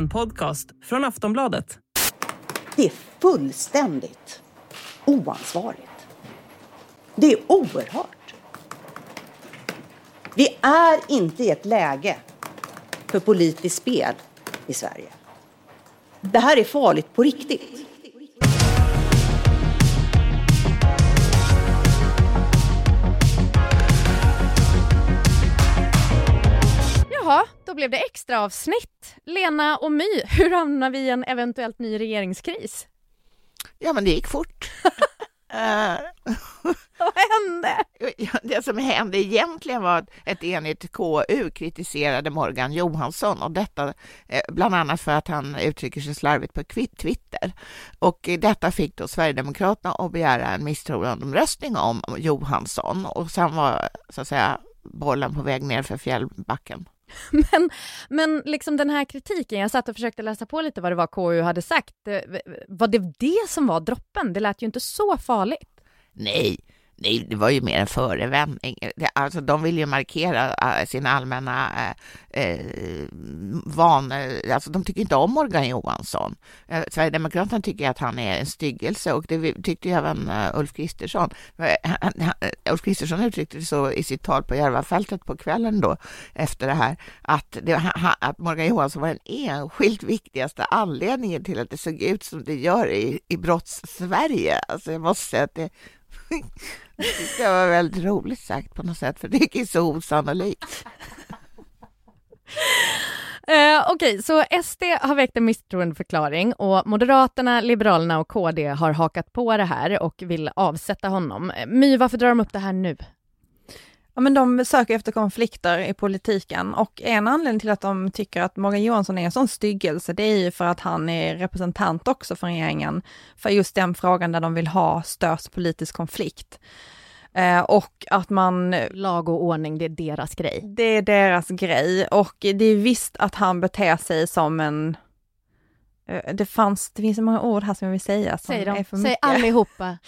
En podcast från Aftonbladet. Det är fullständigt oansvarigt. Det är oerhört. Vi är inte i ett läge för politiskt spel i Sverige. Det här är farligt på riktigt. Jaha, då blev det extra avsnitt. Lena och My, hur hamnar vi i en eventuellt ny regeringskris? Ja, men det gick fort. Eh, Vad hände? det som hände egentligen var att ett enigt KU kritiserade Morgan Johansson och detta eh, bland annat för att han uttrycker sig slarvigt på Twitter. Och detta fick då Sverigedemokraterna att begära en misstroendeomröstning om Johansson och sen var så att säga bollen på väg ner för fjällbacken. Men, men liksom den här kritiken, jag satt och försökte läsa på lite vad det var KU hade sagt. Eh, var det det som var droppen? Det lät ju inte så farligt. Nej, nej, det var ju mer en förevändning. Alltså, de vill ju markera äh, sin allmänna eh, äh, äh vanor. Alltså, de tycker inte om Morgan Johansson. Äh, Sverigedemokraterna tycker att han är en styggelse och det tyckte ju även Ulf Kristersson. Ulf Kristersson uttryckte det så i sitt tal på Järvafältet på kvällen då efter det här att, det, att Morgan Johansson var den enskilt viktigaste anledningen till att det såg ut som det gör i, i brotts-Sverige. Alltså jag måste säga att det det var väldigt roligt sagt på något sätt, för det är så osannolikt. Eh, Okej, okay, så SD har väckt en misstroendeförklaring och Moderaterna, Liberalerna och KD har hakat på det här och vill avsätta honom. Eh, My, varför drar de upp det här nu? Ja, men de söker efter konflikter i politiken och en anledning till att de tycker att Morgan Johansson är en sån styggelse, det är ju för att han är representant också för regeringen för just den frågan där de vill ha störst politisk konflikt. Eh, och att man... Lag och ordning, det är deras grej. Det är deras grej och det är visst att han beter sig som en det, fanns, det finns så många ord här som jag vill säga. Som Säg dem, är för säg allihopa.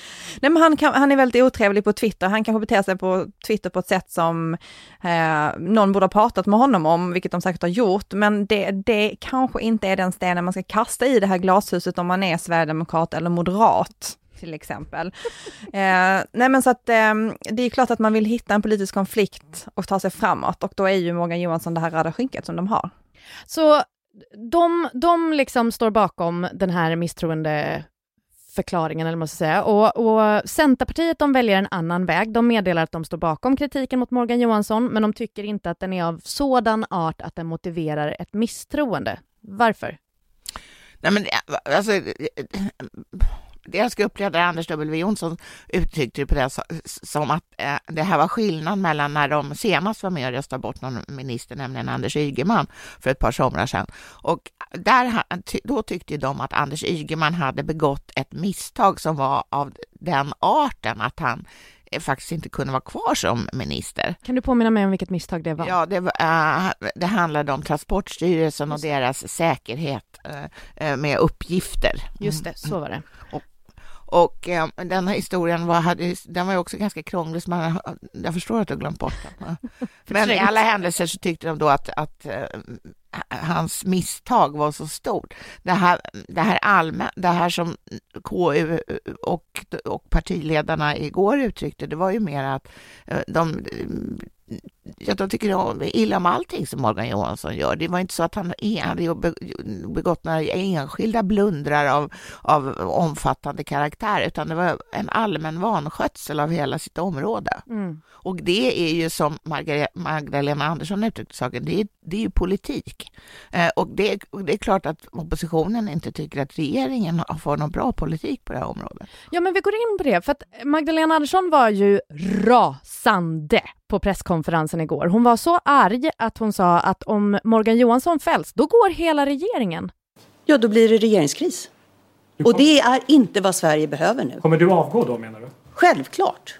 Nej, men han, kan, han är väldigt otrevlig på Twitter. Han kanske beter sig på Twitter på ett sätt som eh, någon borde ha pratat med honom om, vilket de säkert har gjort. Men det, det kanske inte är den stenen man ska kasta i det här glashuset om man är sverigedemokrat eller moderat till exempel. eh, nej men så att eh, det är klart att man vill hitta en politisk konflikt och ta sig framåt och då är ju Morgan Johansson det här röda skynket som de har. Så de, de liksom står bakom den här misstroendeförklaringen, eller måste säga. Och, och Centerpartiet de väljer en annan väg. De meddelar att de står bakom kritiken mot Morgan Johansson, men de tycker inte att den är av sådan art att den motiverar ett misstroende. Varför? Nej, men eh, alltså, eh, eh, deras gruppledare Anders W Jonsson uttryckte det på det som att eh, det här var skillnad mellan när de senast var med och röstade bort någon minister, nämligen Anders Ygeman för ett par somrar sedan. Och där, då tyckte de att Anders Ygeman hade begått ett misstag som var av den arten att han eh, faktiskt inte kunde vara kvar som minister. Kan du påminna mig om vilket misstag det var? Ja, det, uh, det handlade om Transportstyrelsen och deras säkerhet uh, med uppgifter. Just det, så var det. Och, och eh, den här historien var, hade, den var ju också ganska krånglig, så man, jag förstår att du har glömt bort den. Men i alla händelser så tyckte de då att, att eh, hans misstag var så stort. Det här, det här, allmän, det här som KU och, och partiledarna igår uttryckte, det var ju mer att eh, de de tycker illa om allting som Morgan Johansson gör. Det var inte så att han hade begått några enskilda blundrar av, av omfattande karaktär, utan det var en allmän vanskötsel av hela sitt område. Mm. Och det är ju som Magdalena Andersson uttryckte saken, det är, det är ju politik. Eh, och det, det, är klart att oppositionen inte tycker att regeringen får någon bra politik på det här området. Ja, men vi går in på det, för att Magdalena Andersson var ju rasande på presskonferensen igår. Hon var så arg att hon sa att om Morgan Johansson fälls, då går hela regeringen. Ja, då blir det regeringskris. Och det är inte vad Sverige behöver nu. Kommer du avgå då, menar du? Självklart.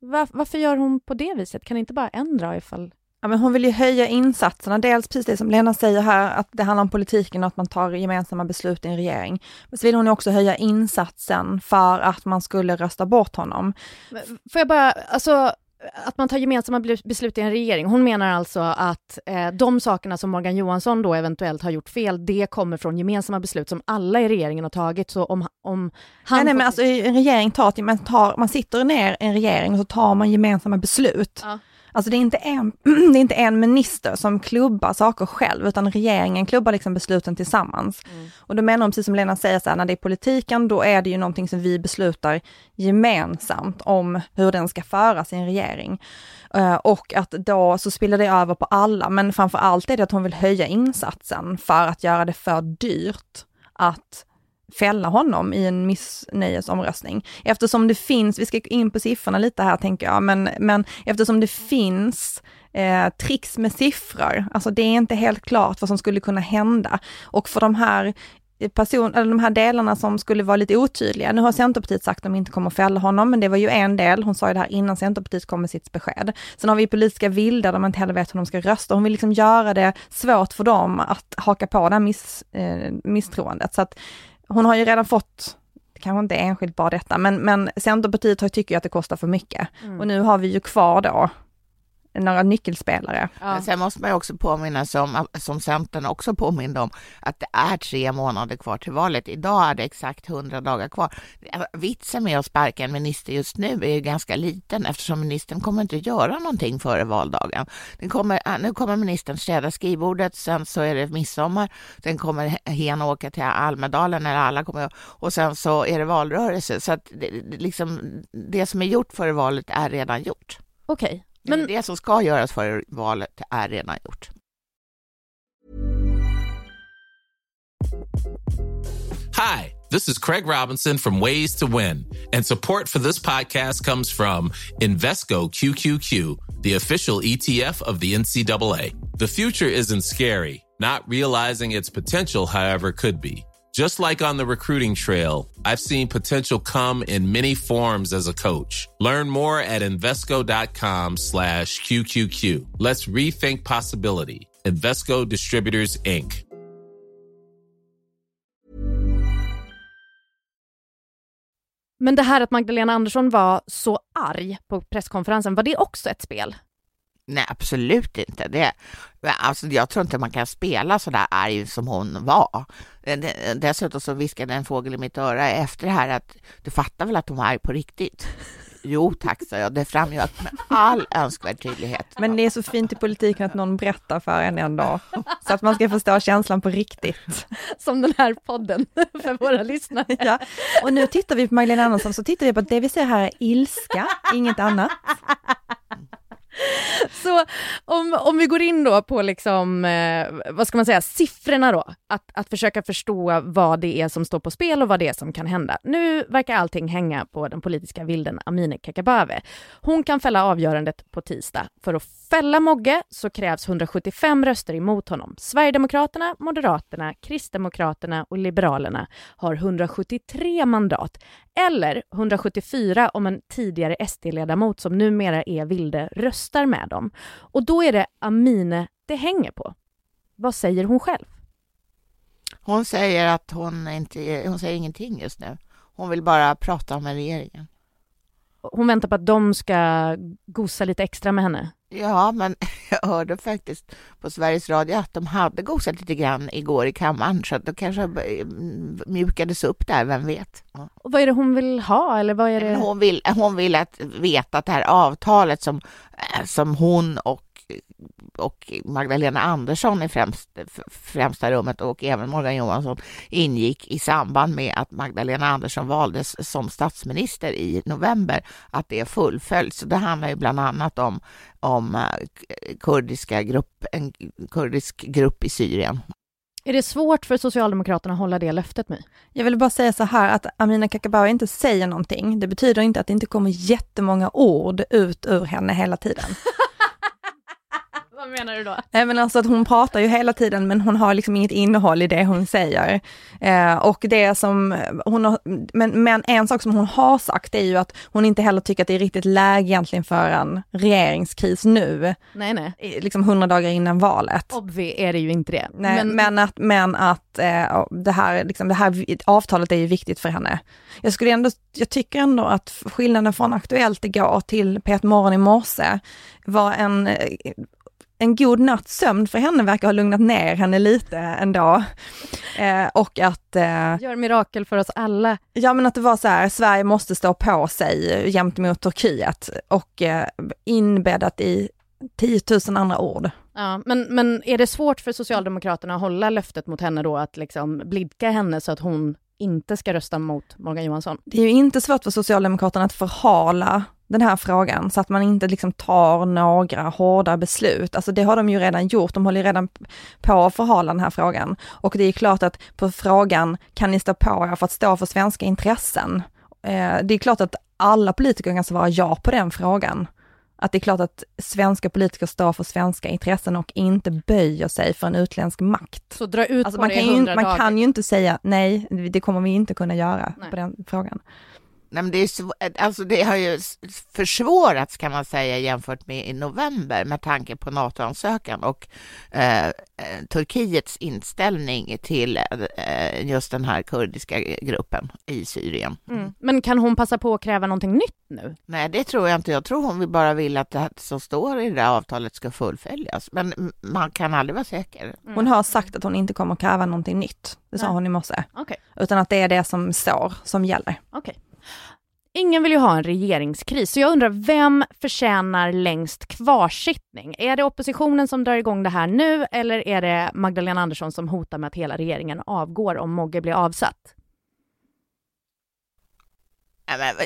Var, varför gör hon på det viset? Kan inte bara en dra ifall... Ja, men hon vill ju höja insatserna, dels precis det som Lena säger här, att det handlar om politiken och att man tar gemensamma beslut i en regering. Men så vill hon ju också höja insatsen för att man skulle rösta bort honom. Får jag bara, alltså att man tar gemensamma beslut i en regering. Hon menar alltså att eh, de sakerna som Morgan Johansson då eventuellt har gjort fel, det kommer från gemensamma beslut som alla i regeringen har tagit. Så om, om han... Nej, nej men alltså en regering tar, man, tar, man sitter ner i en regering och så tar man gemensamma beslut. Ja. Alltså det är, inte en, det är inte en minister som klubbar saker själv, utan regeringen klubbar liksom besluten tillsammans. Mm. Och då menar hon, precis som Lena säger, så här, när det är politiken, då är det ju någonting som vi beslutar gemensamt om hur den ska föras i en regering. Uh, och att då så spiller det över på alla, men framför allt är det att hon vill höja insatsen för att göra det för dyrt att fälla honom i en missnöjesomröstning. Eftersom det finns, vi ska in på siffrorna lite här tänker jag, men, men eftersom det finns eh, tricks med siffror, alltså det är inte helt klart vad som skulle kunna hända. Och för de här person, eller de här delarna som skulle vara lite otydliga. Nu har Centerpartiet sagt att de inte kommer att fälla honom, men det var ju en del. Hon sa ju det här innan Centerpartiet kom med sitt besked. Sen har vi politiska vilda där man inte heller vet hur de ska rösta. Hon vill liksom göra det svårt för dem att haka på det här miss, eh, misstroendet. Så att hon har ju redan fått kanske inte enskilt bara detta, men, men Centerpartiet tycker ju att det kostar för mycket. Mm. Och nu har vi ju kvar då några nyckelspelare. Ja. Men sen måste man ju också påminna sig om, som Centern också påminde om, att det är tre månader kvar till valet. Idag är det exakt hundra dagar kvar. Vitsen med att sparka en minister just nu är ju ganska liten eftersom ministern kommer inte göra någonting före valdagen. Den kommer, nu kommer ministern städa skrivbordet, sen så är det midsommar, sen kommer hen åka till Almedalen, eller alla kommer, och sen så är det valrörelse. Så att det, liksom, det som är gjort före valet är redan gjort. Okej. Men det som ska göras för valet är redan gjort. Hi, this is Craig Robinson from Ways to Win, and support for this podcast comes from Invesco QQQ, the official ETF of the NCAA. The future isn't scary. Not realizing its potential, however, could be. Just like on the recruiting trail, I've seen potential come in many forms as a coach. Learn more at Invesco.com slash QQQ. Let's rethink possibility. Investco Distributors, Inc. Men det här att Magdalena Andersson var så arg på presskonferensen, var det också ett spel? Nej, absolut inte. Det, alltså, jag tror inte man kan spela så där arg som hon var. Dessutom så viskade en fågel i mitt öra efter det här att du fattar väl att hon var arg på riktigt? Jo tack, sa jag. Det framgick med all önskvärd tydlighet. Men det är så fint i politiken att någon berättar för en en dag, så att man ska förstå känslan på riktigt. Som den här podden för våra lyssnare. Ja. Och nu tittar vi på Magdalena Andersson, så tittar vi på att det vi ser här är ilska, inget annat. Så om, om vi går in då på liksom, eh, vad ska man säga, siffrorna då, att, att försöka förstå vad det är som står på spel och vad det är som kan hända. Nu verkar allting hänga på den politiska vilden Amineh Kakabaveh. Hon kan fälla avgörandet på tisdag. För att fälla Mogge så krävs 175 röster emot honom. Sverigedemokraterna, Moderaterna, Kristdemokraterna och Liberalerna har 173 mandat, eller 174 om en tidigare SD-ledamot som numera är Vilde röstar med dem. Och då är det Amine det hänger på. Vad säger hon själv? Hon säger att hon inte, hon säger ingenting just nu. Hon vill bara prata med regeringen. Hon väntar på att de ska gosa lite extra med henne? Ja, men jag hörde faktiskt på Sveriges Radio att de hade gosat lite grann igår i kammaren, så att det kanske mjukades upp där, vem vet. Ja. Och vad är det hon vill ha, eller vad är det? Hon vill, hon vill att veta att det här avtalet som, eh, som hon och och Magdalena Andersson i främst, främsta rummet och även Morgan Johansson ingick i samband med att Magdalena Andersson valdes som statsminister i november, att det fullföljs. Så det handlar ju bland annat om, om eh, kurdiska grupp, en kurdisk grupp i Syrien. Är det svårt för Socialdemokraterna att hålla det löftet med? Jag vill bara säga så här att Amina Kakabaveh inte säger någonting. Det betyder inte att det inte kommer jättemånga ord ut ur henne hela tiden. Vad menar du då? Nej men alltså att hon pratar ju hela tiden men hon har liksom inget innehåll i det hon säger. Eh, och det som hon har, men, men en sak som hon har sagt är ju att hon inte heller tycker att det är riktigt läge egentligen för en regeringskris nu. Nej, nej. Liksom hundra dagar innan valet. Obvi är det ju inte det. Nej, men, men att, men att eh, det, här, liksom, det här avtalet är ju viktigt för henne. Jag skulle ändå, jag tycker ändå att skillnaden från Aktuellt igår till P1 Morgon i morse var en en god natts sömn för henne verkar ha lugnat ner henne lite ändå. Eh, och att... Eh, Gör mirakel för oss alla. Ja men att det var så här, Sverige måste stå på sig gentemot Turkiet och eh, inbäddat i 10 000 andra ord. Ja, men, men är det svårt för Socialdemokraterna att hålla löftet mot henne då, att liksom blidka henne så att hon inte ska rösta mot Morgan Johansson? Det är ju inte svårt för Socialdemokraterna att förhala den här frågan så att man inte liksom tar några hårda beslut. Alltså det har de ju redan gjort, de håller ju redan på att förhala den här frågan. Och det är klart att på frågan, kan ni stå på er för att stå för svenska intressen? Eh, det är klart att alla politiker kan svara ja på den frågan. Att det är klart att svenska politiker står för svenska intressen och inte böjer sig för en utländsk makt. Så dra ut alltså på man det kan, ju, man kan ju inte säga nej, det kommer vi inte kunna göra nej. på den frågan. Nej, men det, är, alltså det har ju försvårats kan man säga jämfört med i november med tanke på NATO-ansökan och eh, eh, Turkiets inställning till eh, just den här kurdiska gruppen i Syrien. Mm. Men kan hon passa på att kräva någonting nytt nu? Nej, det tror jag inte. Jag tror hon bara vill att det som står i det där avtalet ska fullföljas. Men man kan aldrig vara säker. Mm. Hon har sagt att hon inte kommer kräva någonting nytt. Det sa Nej. hon i morse. Okay. Utan att det är det som står som gäller. Okay. Ingen vill ju ha en regeringskris, så jag undrar vem förtjänar längst kvarsittning? Är det oppositionen som drar igång det här nu eller är det Magdalena Andersson som hotar med att hela regeringen avgår om Mogge blir avsatt?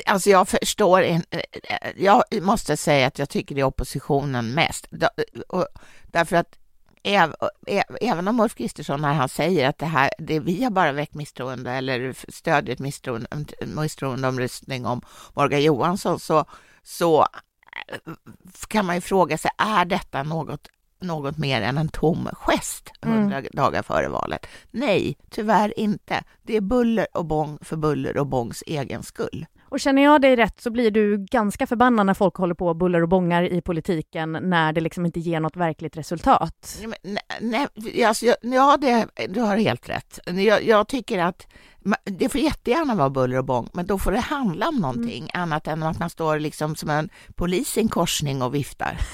Alltså jag förstår, eh, eh, jag måste säga att jag tycker det är oppositionen mest. Eh, därför att även om Ulf Kristersson när han säger att det här, det, vi har bara väckt misstroende eller stödjer ett misstroende, misstroendeomröstning om Morgan Johansson, så, så eh, kan man ju fråga sig, är detta något något mer än en tom gest hundra mm. dagar före valet? Nej, tyvärr inte. Det är buller och bång för buller och bångs egen skull. Och känner jag dig rätt så blir du ganska förbannad när folk håller på och buller och bångar i politiken när det liksom inte ger något verkligt resultat. Nej, nej, alltså, ja, det, du har helt rätt. Jag, jag, tycker att det får jättegärna vara buller och bång, men då får det handla om någonting mm. annat än att man står liksom som en polis i en korsning och viftar.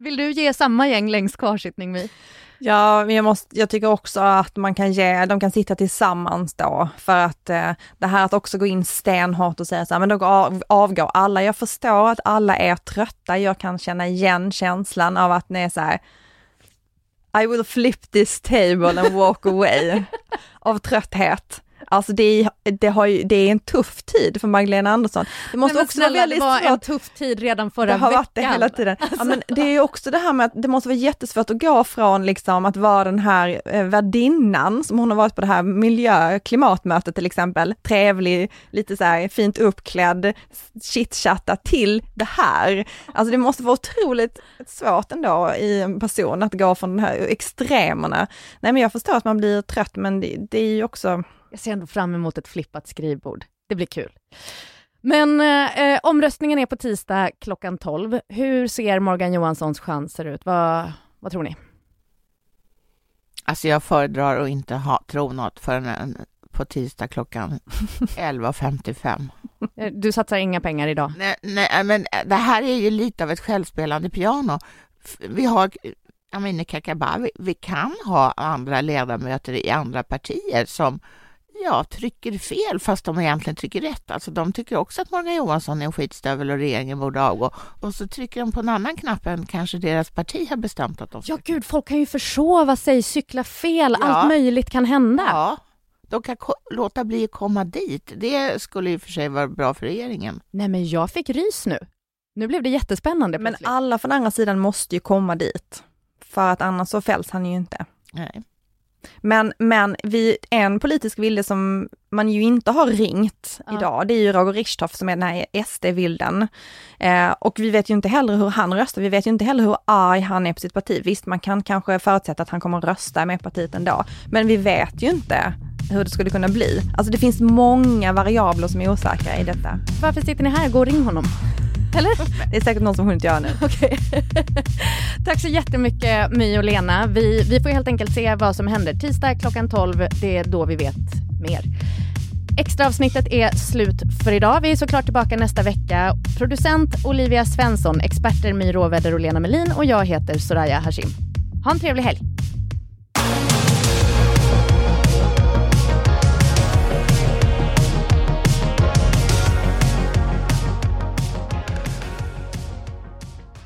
Vill du ge samma gäng längst kvarsittning, Vi? Ja, men jag, måste, jag tycker också att man kan ge, de kan sitta tillsammans då, för att eh, det här att också gå in stenhårt och säga så här, men då av, avgår alla. Jag förstår att alla är trötta, jag kan känna igen känslan av att ni är så här, I will flip this table and walk away, av trötthet. Alltså det är, det, har det är en tuff tid för Magdalena Andersson. Det måste men också snälla, vara väldigt det var en tuff tid redan förra veckan. Det har varit det hela tiden. Alltså. Ja, men det är ju också det här med att det måste vara jättesvårt att gå från liksom att vara den här eh, värdinnan som hon har varit på det här miljö klimatmötet till exempel, trevlig, lite så här fint uppklädd, chitchatta till det här. Alltså det måste vara otroligt svårt ändå i en person att gå från de här extremerna. Nej men jag förstår att man blir trött men det, det är ju också jag ser ändå fram emot ett flippat skrivbord. Det blir kul. Men eh, omröstningen är på tisdag klockan 12. Hur ser Morgan Johanssons chanser ut? Vad, vad tror ni? Alltså jag föredrar att inte ha, tro något förrän på tisdag klockan 11.55. Eh, du satsar inga pengar idag? Nej, nej, men det här är ju lite av ett självspelande piano. Vi har Amineh Kakabaveh, vi kan ha andra ledamöter i andra partier som ja, trycker fel fast de egentligen trycker rätt. Alltså de tycker också att Morgan Johansson är en skitstövel och regeringen borde avgå. Och så trycker de på en annan knapp än kanske deras parti har bestämt att de ska. Ja, gud, folk kan ju försova sig, cykla fel, ja. allt möjligt kan hända. Ja, de kan låta bli att komma dit. Det skulle i och för sig vara bra för regeringen. Nej, men jag fick rys nu. Nu blev det jättespännande plötsligt. Men alla från andra sidan måste ju komma dit. För att annars så fälls han ju inte. Nej. Men, men vi, en politisk vilde som man ju inte har ringt ja. idag, det är ju Roger Richtoff som är den här SD-vilden. Eh, och vi vet ju inte heller hur han röstar, vi vet ju inte heller hur arg han är på sitt parti. Visst, man kan kanske förutsätta att han kommer att rösta med partiet ändå, men vi vet ju inte hur det skulle kunna bli. Alltså det finns många variabler som är osäkra i detta. Varför sitter ni här? Gå och ring honom. Eller? Det är säkert någon som hunnit göra nu. Okay. Tack så jättemycket My och Lena. Vi, vi får helt enkelt se vad som händer. Tisdag klockan 12, det är då vi vet mer. Extra avsnittet är slut för idag. Vi är såklart tillbaka nästa vecka. Producent Olivia Svensson, experter My Råväder och Lena Melin och jag heter Soraya Hashim. Ha en trevlig helg!